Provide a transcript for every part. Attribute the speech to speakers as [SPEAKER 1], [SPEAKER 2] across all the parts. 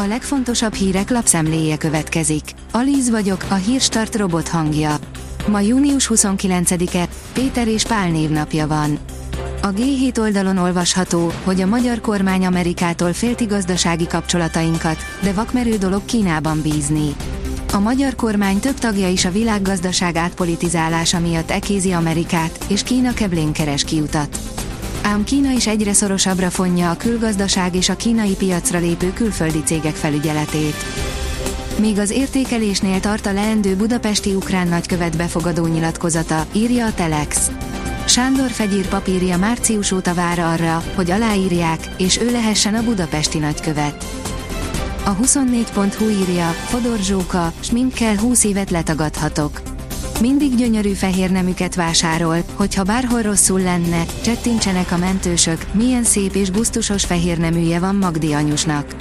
[SPEAKER 1] A legfontosabb hírek lapszemléje következik. Alíz vagyok, a hírstart robot hangja. Ma június 29-e, Péter és Pál névnapja van. A G7 oldalon olvasható, hogy a magyar kormány Amerikától félti gazdasági kapcsolatainkat, de vakmerő dolog Kínában bízni. A magyar kormány több tagja is a világgazdaság átpolitizálása miatt ekézi Amerikát, és Kína keblén keres kiutat. Ám Kína is egyre szorosabbra fonja a külgazdaság és a kínai piacra lépő külföldi cégek felügyeletét. Míg az értékelésnél tart a leendő budapesti ukrán nagykövet befogadó nyilatkozata, írja a Telex. Sándor Fegyír papírja március óta vár arra, hogy aláírják, és ő lehessen a budapesti nagykövet. A 24.hu írja, Fodor Zsóka, sminkkel 20 évet letagadhatok. Mindig gyönyörű fehér nemüket vásárol, hogyha bárhol rosszul lenne, csettintsenek a mentősök, milyen szép és gusztusos fehér neműje van Magdi anyusnak.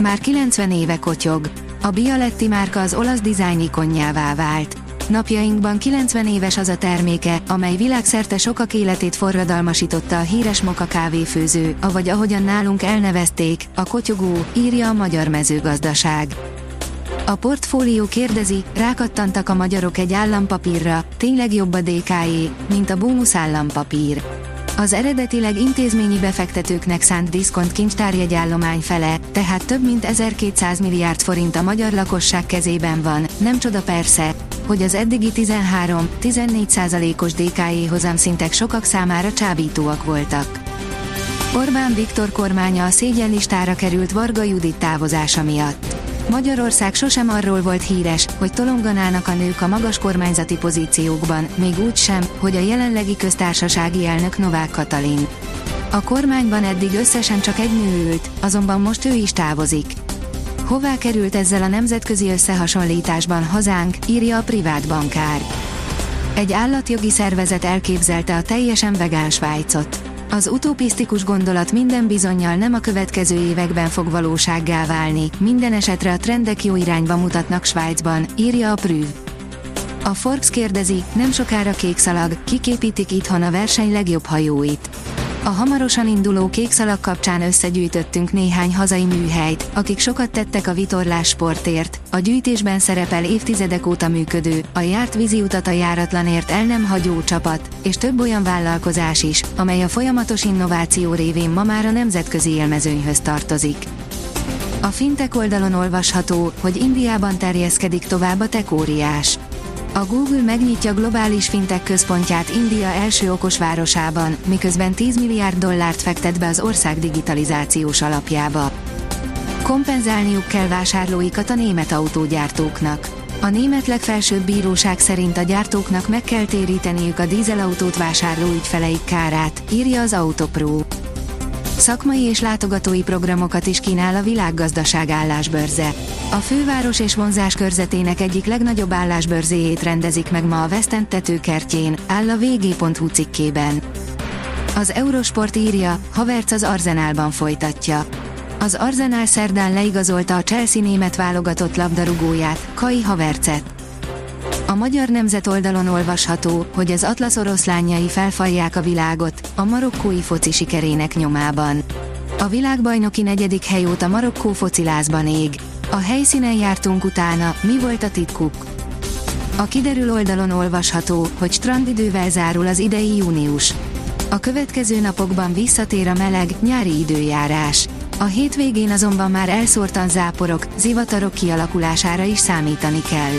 [SPEAKER 1] Már 90 éve kotyog. A Bialetti márka az olasz dizájn ikonjává vált. Napjainkban 90 éves az a terméke, amely világszerte sokak életét forradalmasította a híres moka kávéfőző, avagy ahogyan nálunk elnevezték, a kotyogó, írja a magyar mezőgazdaság. A portfólió kérdezi, rákattantak a magyarok egy állampapírra, tényleg jobb a DKE, mint a bónusz állampapír. Az eredetileg intézményi befektetőknek szánt diszkont kincstárjegyállomány fele, tehát több mint 1200 milliárd forint a magyar lakosság kezében van, nem csoda persze, hogy az eddigi 13-14 százalékos DKE hozamszintek sokak számára csábítóak voltak. Orbán Viktor kormánya a szégyenlistára került Varga Judit távozása miatt. Magyarország sosem arról volt híres, hogy tolonganának a nők a magas kormányzati pozíciókban, még úgy sem, hogy a jelenlegi köztársasági elnök Novák Katalin. A kormányban eddig összesen csak egy nő ült, azonban most ő is távozik. Hová került ezzel a nemzetközi összehasonlításban hazánk, írja a privát bankár. Egy állatjogi szervezet elképzelte a teljesen vegán Svájcot. Az utopisztikus gondolat minden bizonyal nem a következő években fog valósággá válni, minden esetre a trendek jó irányba mutatnak Svájcban, írja a Prüv. A Forbes kérdezi, nem sokára kékszalag, kiképítik itthon a verseny legjobb hajóit. A hamarosan induló kékszalag kapcsán összegyűjtöttünk néhány hazai műhelyt, akik sokat tettek a vitorlás sportért. A gyűjtésben szerepel évtizedek óta működő, a járt vízi utat a járatlanért el nem hagyó csapat, és több olyan vállalkozás is, amely a folyamatos innováció révén ma már a nemzetközi élmezőnyhöz tartozik. A fintek oldalon olvasható, hogy Indiában terjeszkedik tovább a tekóriás. A Google megnyitja globális fintek központját India első okos városában, miközben 10 milliárd dollárt fektet be az ország digitalizációs alapjába. Kompenzálniuk kell vásárlóikat a német autógyártóknak. A német legfelsőbb bíróság szerint a gyártóknak meg kell téríteniük a dízelautót vásárló ügyfeleik kárát, írja az Autopro. Szakmai és látogatói programokat is kínál a világgazdaság állásbörze. A főváros és vonzás körzetének egyik legnagyobb állásbörzéjét rendezik meg ma a West tetőkertjén, áll a vg.hu cikkében. Az Eurosport írja, Havertz az Arzenálban folytatja. Az Arzenál szerdán leigazolta a Chelsea német válogatott labdarúgóját, Kai Havertzet. A magyar nemzet oldalon olvasható, hogy az Atlasz oroszlányai felfalják a világot, a marokkói foci sikerének nyomában. A világbajnoki negyedik hely óta Marokkó focilázban ég. A helyszínen jártunk utána, mi volt a titkuk? A kiderül oldalon olvasható, hogy strandidővel zárul az idei június. A következő napokban visszatér a meleg, nyári időjárás. A hétvégén azonban már elszórtan záporok, zivatarok kialakulására is számítani kell.